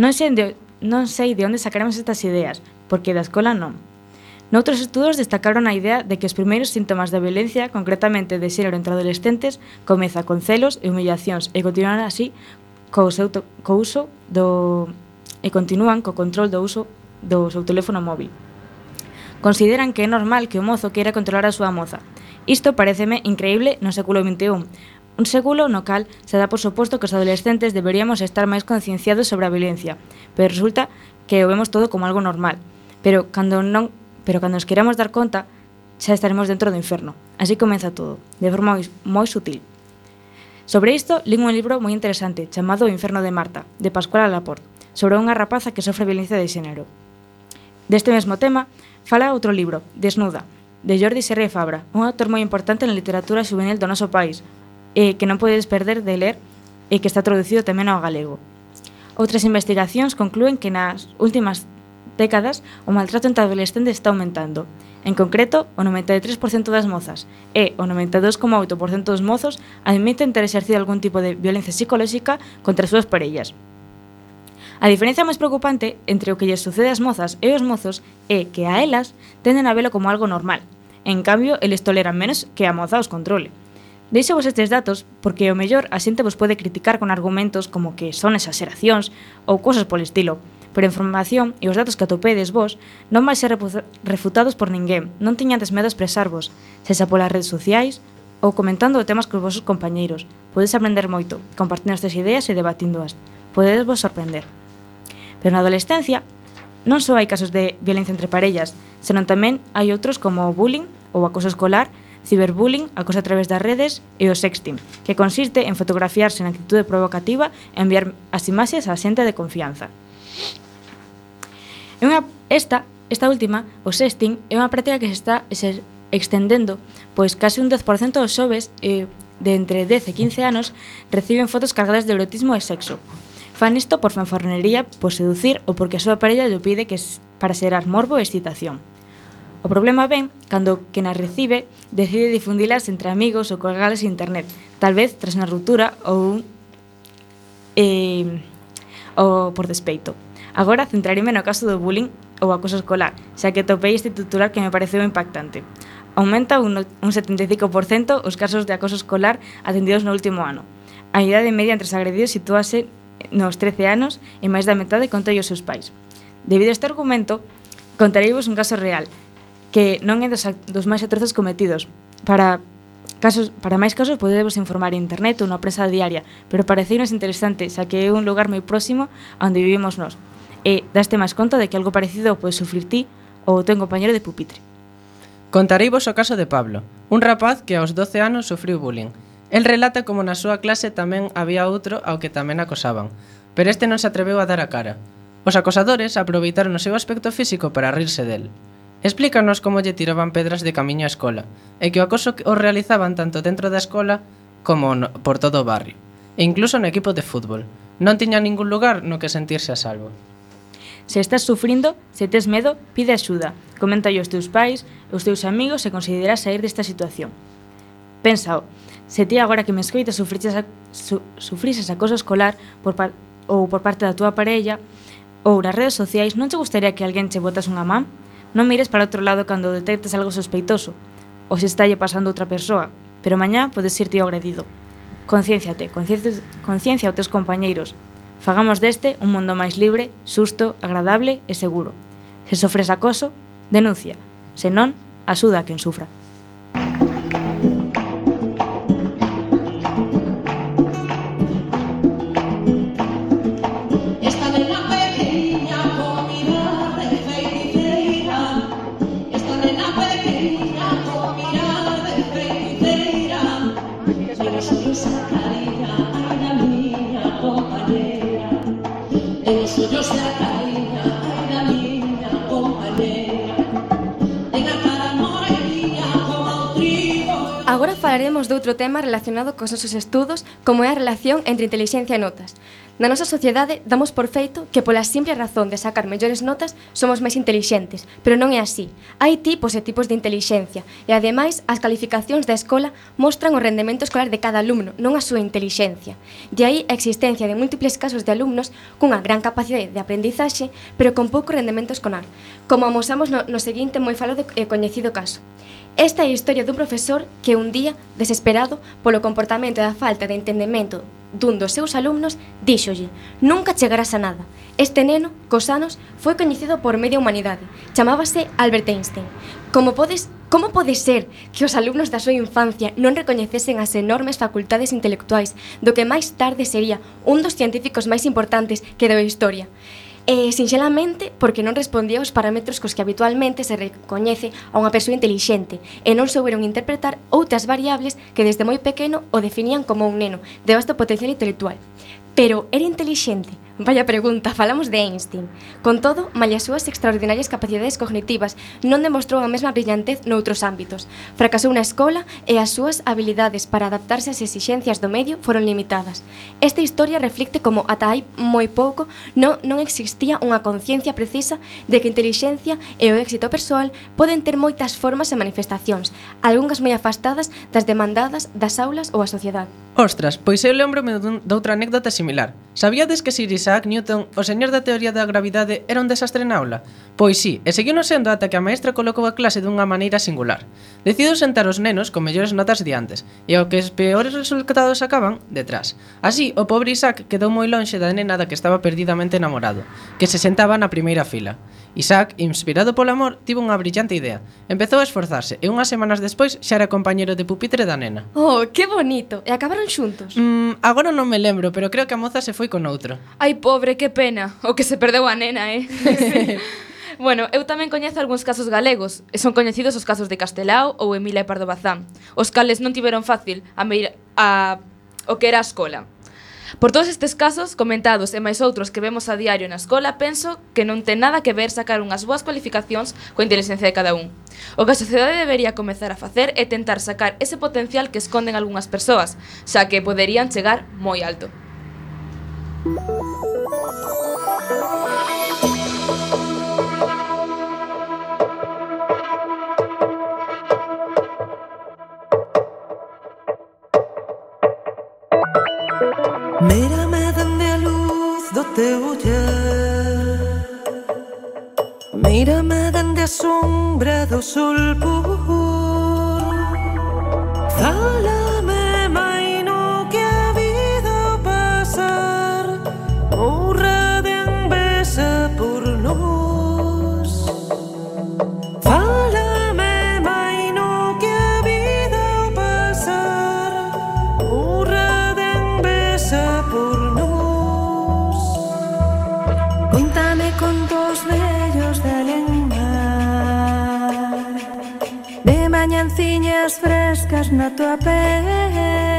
S5: Non sei de, non sei de onde sacaremos estas ideas, porque da escola non. Noutros estudos destacaron a idea de que os primeiros síntomas da violencia, concretamente de xénero entre adolescentes, comeza con celos e humillacións e continuan así co, seu to, co uso do e continúan co control do uso do seu teléfono móvil. Consideran que é normal que o mozo queira controlar a súa moza. Isto pareceme increíble no século XXI, Un século no cal se dá por suposto que os adolescentes deberíamos estar máis concienciados sobre a violencia, pero resulta que o vemos todo como algo normal. Pero cando non pero cando nos queramos dar conta, xa estaremos dentro do inferno. Así comeza todo, de forma moi sutil. Sobre isto, lín un libro moi interesante chamado O Inferno de Marta, de Pascual Laporte, sobre unha rapaza que sofre violencia de xénero. Deste mesmo tema, fala outro libro, Desnuda, de Jordi Serre Fabra, un autor moi importante na literatura juvenil do noso país, e que non podedes perder de ler e que está traducido tamén ao galego. Outras investigacións concluen que nas últimas décadas, o maltrato entre adolescentes está aumentando. En concreto, o 93% das mozas e o 92,8% dos mozos admiten ter exercido algún tipo de violencia psicolóxica contra as súas parellas. A diferencia máis preocupante entre o que lles sucede ás mozas e os mozos é que a elas tenden a velo como algo normal. En cambio, eles toleran menos que a moza os controle. Deixo vos estes datos porque o mellor a xente vos pode criticar con argumentos como que son exageracións ou cosas polo estilo, pero a información e os datos que atopedes vos non vai ser refutados por ninguén, non teñades medo a expresarvos, sexa polas redes sociais ou comentando temas cos vosos compañeiros. Podes aprender moito, compartindo estas ideas e debatíndoas. Podedes vos sorprender. Pero na adolescencia non só hai casos de violencia entre parellas, senón tamén hai outros como o bullying ou acoso escolar, ciberbullying, acoso a través das redes e o sexting, que consiste en fotografiarse en actitude provocativa e enviar as imaxes á xente de confianza. É unha, esta, esta última, o sexting, é unha práctica que se está se extendendo, pois case un 10% dos xoves eh, de entre 10 e 15 anos reciben fotos cargadas de erotismo e sexo. Fan isto por fanfarronería, por seducir ou porque a súa parella llo pide que para xerar morbo e excitación. O problema ven cando quen as recibe decide difundilas entre amigos ou colgalas en internet, tal vez tras unha ruptura ou eh, ou por despeito. Agora centraríme no caso do bullying ou acoso escolar, xa que topei este titular que me pareceu impactante. Aumenta un, un 75% os casos de acoso escolar atendidos no último ano. A idade media entre os agredidos sitúase nos 13 anos e máis da metade conta os seus pais. Debido a este argumento, contareivos un caso real, que non é dos, dos máis atrozos cometidos. Para casos, para máis casos podemos informar en internet ou na prensa diaria, pero pareceinos interesante, xa que é un lugar moi próximo a onde vivimos nós e daste máis conta de que algo parecido pode sufrir ti ou o teu compañero de pupitre.
S3: Contareivos o caso de Pablo, un rapaz que aos 12 anos sufriu bullying. El relata como na súa clase tamén había outro ao que tamén acosaban, pero este non se atreveu a dar a cara. Os acosadores aproveitaron o seu aspecto físico para rirse del. Explícanos como lle tiraban pedras de camiño á escola, e que o acoso o realizaban tanto dentro da escola como no, por todo o barrio, e incluso no equipo de fútbol. Non tiña ningún lugar no que sentirse a salvo.
S5: Se estás sufrindo, se tes medo, pide axuda. Comenta aos teus pais, os teus amigos e consideras sair desta situación. Pensao, oh, se ti agora que me escoitas sufriches, a, su, sufrises acoso escolar por par, ou por parte da túa parella ou nas redes sociais, non che gustaría que alguén che botas unha man? Non mires para outro lado cando detectas algo sospeitoso ou se estalle pasando outra persoa, pero mañá podes irte agredido. Concienciate, conciencia aos teus compañeiros, Fagamos deste un mundo máis libre, susto, agradable e seguro. Se sofres acoso, denuncia. Se non, axuda a quen sufra.
S1: falamos doutro tema relacionado cos nosos estudos, como é a relación entre inteligencia e notas. Na nosa sociedade damos por feito que pola simple razón de sacar mellores notas somos máis intelixentes, pero non é así. Hai tipos e tipos de inteligencia, e ademais as calificacións da escola mostran o rendemento escolar de cada alumno, non a súa inteligencia. De aí a existencia de múltiples casos de alumnos cunha gran capacidade de aprendizaxe, pero con pouco rendemento escolar, como amosamos no, no seguinte moi falo de, e coñecido caso. Esta é a historia dun profesor que un día, desesperado polo comportamento da falta de entendemento dun dos seus alumnos, díxolle «Nunca chegarás a nada». Este neno, cos anos, foi coñecido por media humanidade. Chamábase Albert Einstein. Como podes Como pode ser que os alumnos da súa infancia non recoñecesen as enormes facultades intelectuais do que máis tarde sería un dos científicos máis importantes que deu a historia? E, sinxelamente, porque non respondía aos parámetros cos que habitualmente se recoñece a unha persoa intelixente e non souberon interpretar outras variables que desde moi pequeno o definían como un neno de vasto potencial intelectual. Pero era intelixente? Vaya pregunta, falamos de Einstein. Con todo, malia súas extraordinarias capacidades cognitivas, non demostrou a mesma brillantez noutros ámbitos. Fracasou na escola e as súas habilidades para adaptarse ás exixencias do medio foron limitadas. Esta historia reflicte como ata hai moi pouco non, non existía unha conciencia precisa de que a inteligencia e o éxito persoal poden ter moitas formas e manifestacións, algunhas moi afastadas das demandadas das aulas ou a sociedade.
S3: Ostras, pois eu lembro-me doutra anécdota similar similar. Sabíades que Sir Isaac Newton, o señor da teoría da gravidade, era un desastre na aula? Pois sí, e seguiu non sendo ata que a maestra colocou a clase dunha maneira singular. Decidiu sentar os nenos con mellores notas diantes, e ao que os peores resultados acaban, detrás. Así, o pobre Isaac quedou moi lonxe da nena da que estaba perdidamente enamorado, que se sentaba na primeira fila. Isaac, inspirado polo amor, tivo unha brillante idea. Empezou a esforzarse e unhas semanas despois xa era compañeiro de pupitre da nena.
S1: Oh, que bonito! E acabaron xuntos.
S3: Mm, agora non me lembro, pero creo que a moza se foi con outro.
S7: Ai, pobre, que pena. O que se perdeu a nena, eh? Bueno, eu tamén coñezo algúns casos galegos, e son coñecidos os casos de Castelao ou Emilia e Pardo Bazán, os cales non tiveron fácil a, meir, a o que era a escola. Por todos estes casos comentados e máis outros que vemos a diario na escola, penso que non ten nada que ver sacar unhas boas cualificacións coa inteligencia de cada un. O que a sociedade debería comezar a facer é tentar sacar ese potencial que esconden algunhas persoas, xa que poderían chegar moi alto.
S14: Mírame, dame a luz, no te voy
S8: Mírame, dame asombrado sol por. φρέσκας να
S1: το απέχει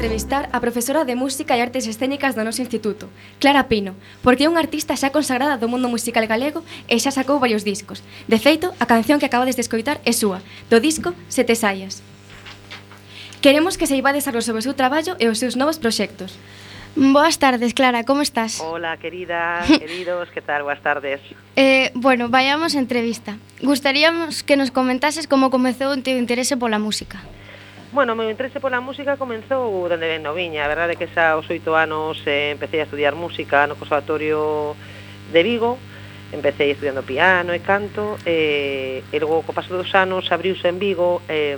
S1: entrevistar a profesora de Música e Artes Escénicas do noso instituto, Clara Pino, porque é unha artista xa consagrada do mundo musical galego e xa sacou varios discos. De feito, a canción que acabades de escoitar é súa, do disco Sete Saias. Queremos que se ibades a sobre o seu traballo e os seus novos proxectos.
S2: Boas tardes, Clara, como estás?
S14: Hola, querida, queridos, que tal? Boas tardes.
S2: Eh, bueno, vayamos a entrevista. Gustaríamos que nos comentases como comezou o teu interese pola música.
S14: Bueno, o meu interese pola música comenzou dende ben noviña. A verdade é que xa aos oito anos eh, empecé a estudiar música no Conservatorio de Vigo. Empecé estudiando piano e canto eh, e logo co paso dos anos abriuse en Vigo eh,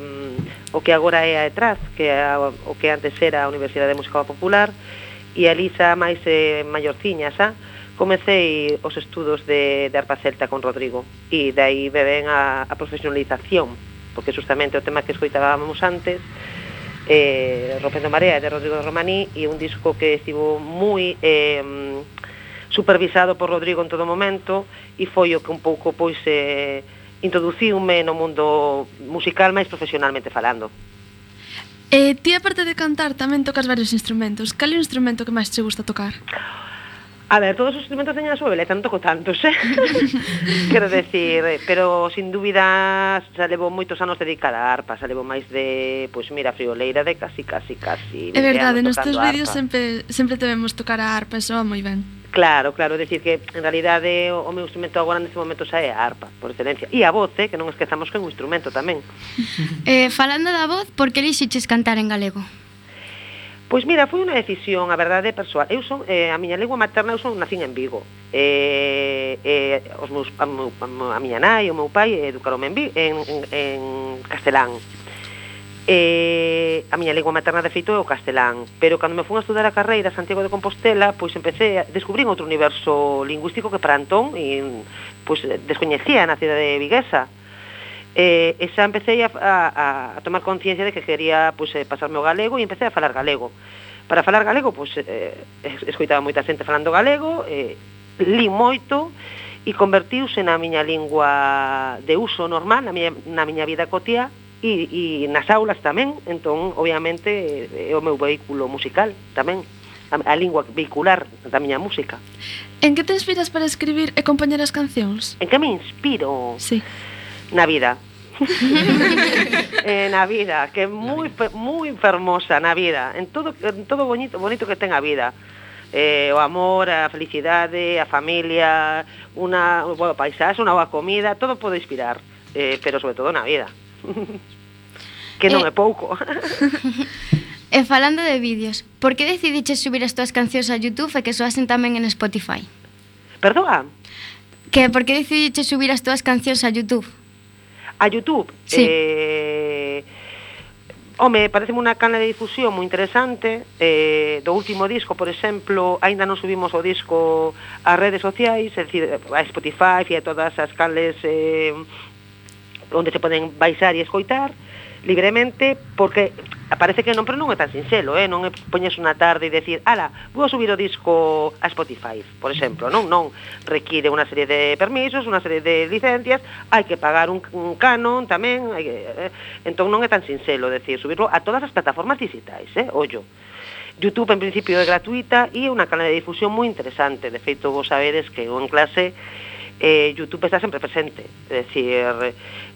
S14: o que agora é a ETRAZ, que é a, o que antes era a Universidade de Música Popular, e ali xa máis eh, maiorciña xa, comecei os estudos de, de arpa celta con Rodrigo e dai beben a, a profesionalización porque justamente o tema que escoitábamos antes eh, Rompendo Marea de Rodrigo de Romaní e un disco que estivo moi eh, supervisado por Rodrigo en todo momento e foi o que un pouco pois eh, introduciume no mundo musical máis profesionalmente falando.
S6: Eh, ti, aparte de cantar, tamén tocas varios instrumentos. Cal é o instrumento que máis te gusta tocar?
S14: A ver, todos os instrumentos teñen a súa beleza, non toco tantos, eh? Quero decir, eh, pero sin dúbida xa levo moitos anos dedicada a arpa, xa levo máis de, pois pues, mira, frioleira de casi, casi, casi.
S6: É verdade,
S14: nestes
S6: vídeos sempre, sempre te vemos tocar a arpa, eso moi ben.
S14: Claro, claro, decir que en realidade eh, o, o meu instrumento agora neste momento xa é a arpa, por excelencia. E a voz, eh, que non esquezamos que é un instrumento tamén.
S2: Eh, falando da voz, por que elixiches cantar en galego?
S14: Pois mira, foi unha decisión, a verdade, persoal. Eu son, eh, a miña lengua materna, eu son nacín en Vigo. Eh, eh, os meus, a, meu, a, a miña nai, o meu pai, educaronme en, en, en castelán. Eh, a miña lingua materna de feito é o castelán, pero cando me fun a estudar a carreira a Santiago de Compostela, pois empecé a descubrir outro universo lingüístico que para Antón e, pois descoñecía na cidade de Viguesa. Eh, e xa empecé a, a, a tomar conciencia de que quería pois, eh, pasarme o galego e empecé a falar galego. Para falar galego, pois, eh, escoitaba moita xente falando galego, eh, li moito, e convertiuse na miña lingua de uso normal, na miña, na miña vida cotiá, e, e nas aulas tamén, entón, obviamente, é o meu vehículo musical tamén, a, a lingua vehicular da miña música.
S6: En que te inspiras para escribir e compoñer as cancións?
S14: En que me inspiro?
S6: Sí.
S14: Na vida. eh, na vida, que é moi moi fermosa na vida, en todo en todo bonito, bonito que ten a vida. Eh, o amor, a felicidade, a familia, unha, bueno, paisaxe, unha boa comida, todo pode inspirar, eh, pero sobre todo na vida. que non
S2: eh,
S14: é pouco.
S2: e falando de vídeos, por que decidiches subir as túas cancións a YouTube e que soasen tamén en Spotify?
S14: Perdoa?
S2: Que por que decidiches subir as túas cancións a YouTube?
S14: A YouTube?
S2: Sí.
S14: Eh, Home, pareceme unha cana de difusión moi interesante eh, Do último disco, por exemplo, aínda non subimos o disco ás redes sociais É dicir, a Spotify e a todas as canles eh, onde se poden baixar e escoitar libremente, porque parece que non, pero non é tan sinxelo, eh? non é poñes unha tarde e decir, ala, vou subir o disco a Spotify, por exemplo, non non require unha serie de permisos, unha serie de licencias, hai que pagar un, un canon tamén, hai que, eh? entón non é tan sinxelo decir subirlo a todas as plataformas digitais, eh? ollo. YouTube en principio é gratuita e é unha canal de difusión moi interesante, de feito vos sabedes que eu en clase eh, YouTube está sempre presente, é dicir,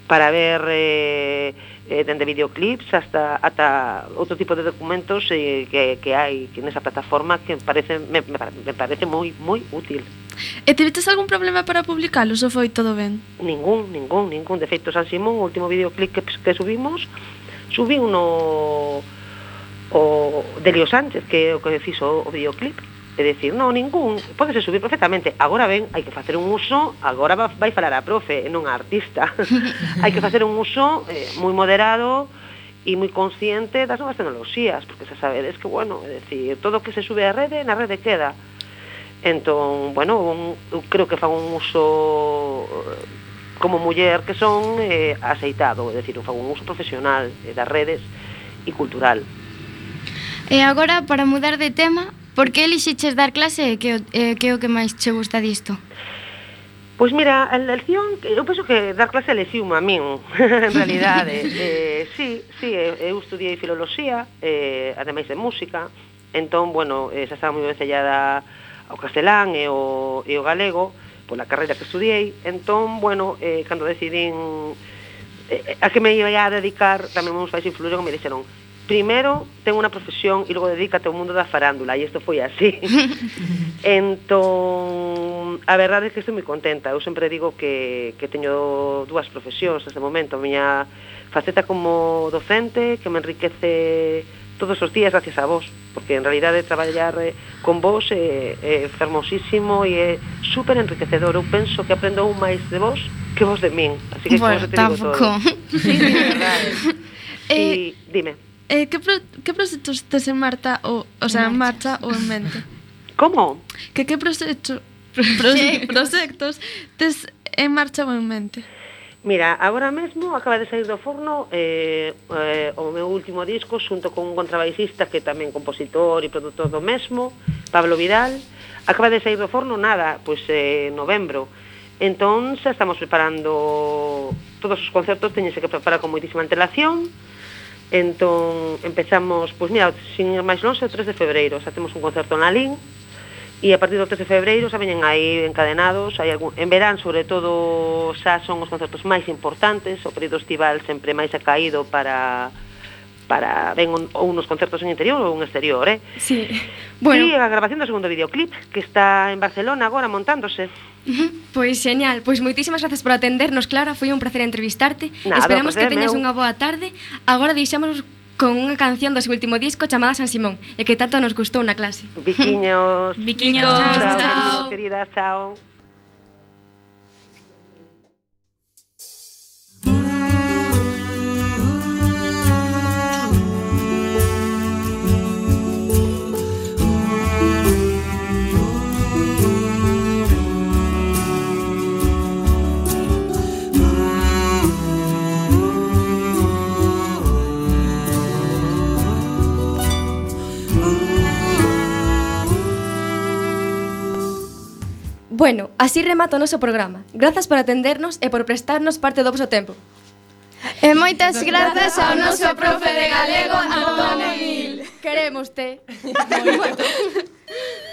S14: para ver eh, eh, dende videoclips hasta ata outro tipo de documentos eh, que, que hai que nesa plataforma que parece, me, me parece moi moi útil.
S6: E tivetes algún problema para publicalos ou foi todo ben?
S14: Ningún, ningún, ningún. De feito, San Simón, o último videoclip que, que subimos, subiu no o Delio Sánchez, que é o que fixo o videoclip e decir, non, ningún, podese subir perfectamente. Agora ben, hai que facer un uso, agora vai falar a profe, non a artista. hai que facer un uso eh, moi moderado e moi consciente das novas tecnoloxías, porque xa sabedes que, bueno, é dicir, todo o que se sube á rede, na rede queda. Entón, bueno, un, eu creo que fan un uso eh, como muller que son eh, aceitado, é dicir, fan un uso profesional eh, das redes e cultural.
S2: E agora, para mudar de tema, Por que elixiches dar clase e que, eh, que é o que máis che gusta disto?
S14: Pois mira, a lección, eu penso que dar clase lexiuma a min, en realidade. eh, sí, sí, eu estudiei filoloxía, eh, ademais de música, entón, bueno, eh, xa estaba moi vencellada ao castelán e o, e o galego, pola carreira que estudiei, entón, bueno, eh, cando decidín eh, a que me iba a dedicar, tamén meus pais influíron e me dixeron, primeiro ten unha profesión e logo dedícate ao mundo da farándula e isto foi así. Entón a verdade é que estou moi contenta. Eu sempre digo que, que teño dúas profesións neste momento. A miña faceta como docente que me enriquece todos os días gracias a vos porque en realidade traballar eh, con vos eh, eh, é, é fermosísimo e é super enriquecedor. Eu penso que aprendo un máis de vos que vos de min así que
S2: bueno,
S14: como te digo todo. sí, sí, verdade.
S6: Eh,
S14: e dime.
S6: Eh, que, pro, que proxectos tes en Marta ou, o sea, en marcha ou en mente?
S14: Como?
S6: Que que proxecto, proxectos, proxectos tes en marcha ou en mente?
S14: Mira, agora mesmo acaba de sair do forno eh, eh, o meu último disco xunto con un contrabaixista que tamén compositor e produtor do mesmo, Pablo Vidal. Acaba de sair do forno nada, pois eh, novembro. Entón, xa estamos preparando todos os concertos, teñense que preparar con moitísima antelación, Entón, empezamos, pois mira, sin ir máis longe, o 3 de febreiro, xa temos un concerto na Lin, e a partir do 3 de febreiro xa veñen aí encadenados, hai algún, en verán, sobre todo, xa son os concertos máis importantes, o período estival sempre máis ha caído para para ben un, ou unos concertos en interior ou en exterior, eh?
S1: Sí.
S14: Bueno. E a grabación do segundo videoclip que está en Barcelona agora montándose.
S1: Pois genial, pois moitísimas grazas por atendernos, Clara, foi un placer entrevistarte.
S14: Nada,
S1: Esperamos
S14: placer,
S1: que teñas
S14: meu.
S1: unha boa tarde. Agora deixámonos con unha canción do seu último disco chamada San Simón, e que tanto nos gustou na clase.
S14: Biquiños.
S1: Biquiños.
S14: Chao,
S1: Chao,
S14: chao. Queridas, chao.
S1: Bueno, así remata o noso programa. Grazas por atendernos e por prestarnos parte do vosso tempo.
S2: E moitas grazas ao noso profe de galego Antonio
S1: Gil. Queremos te.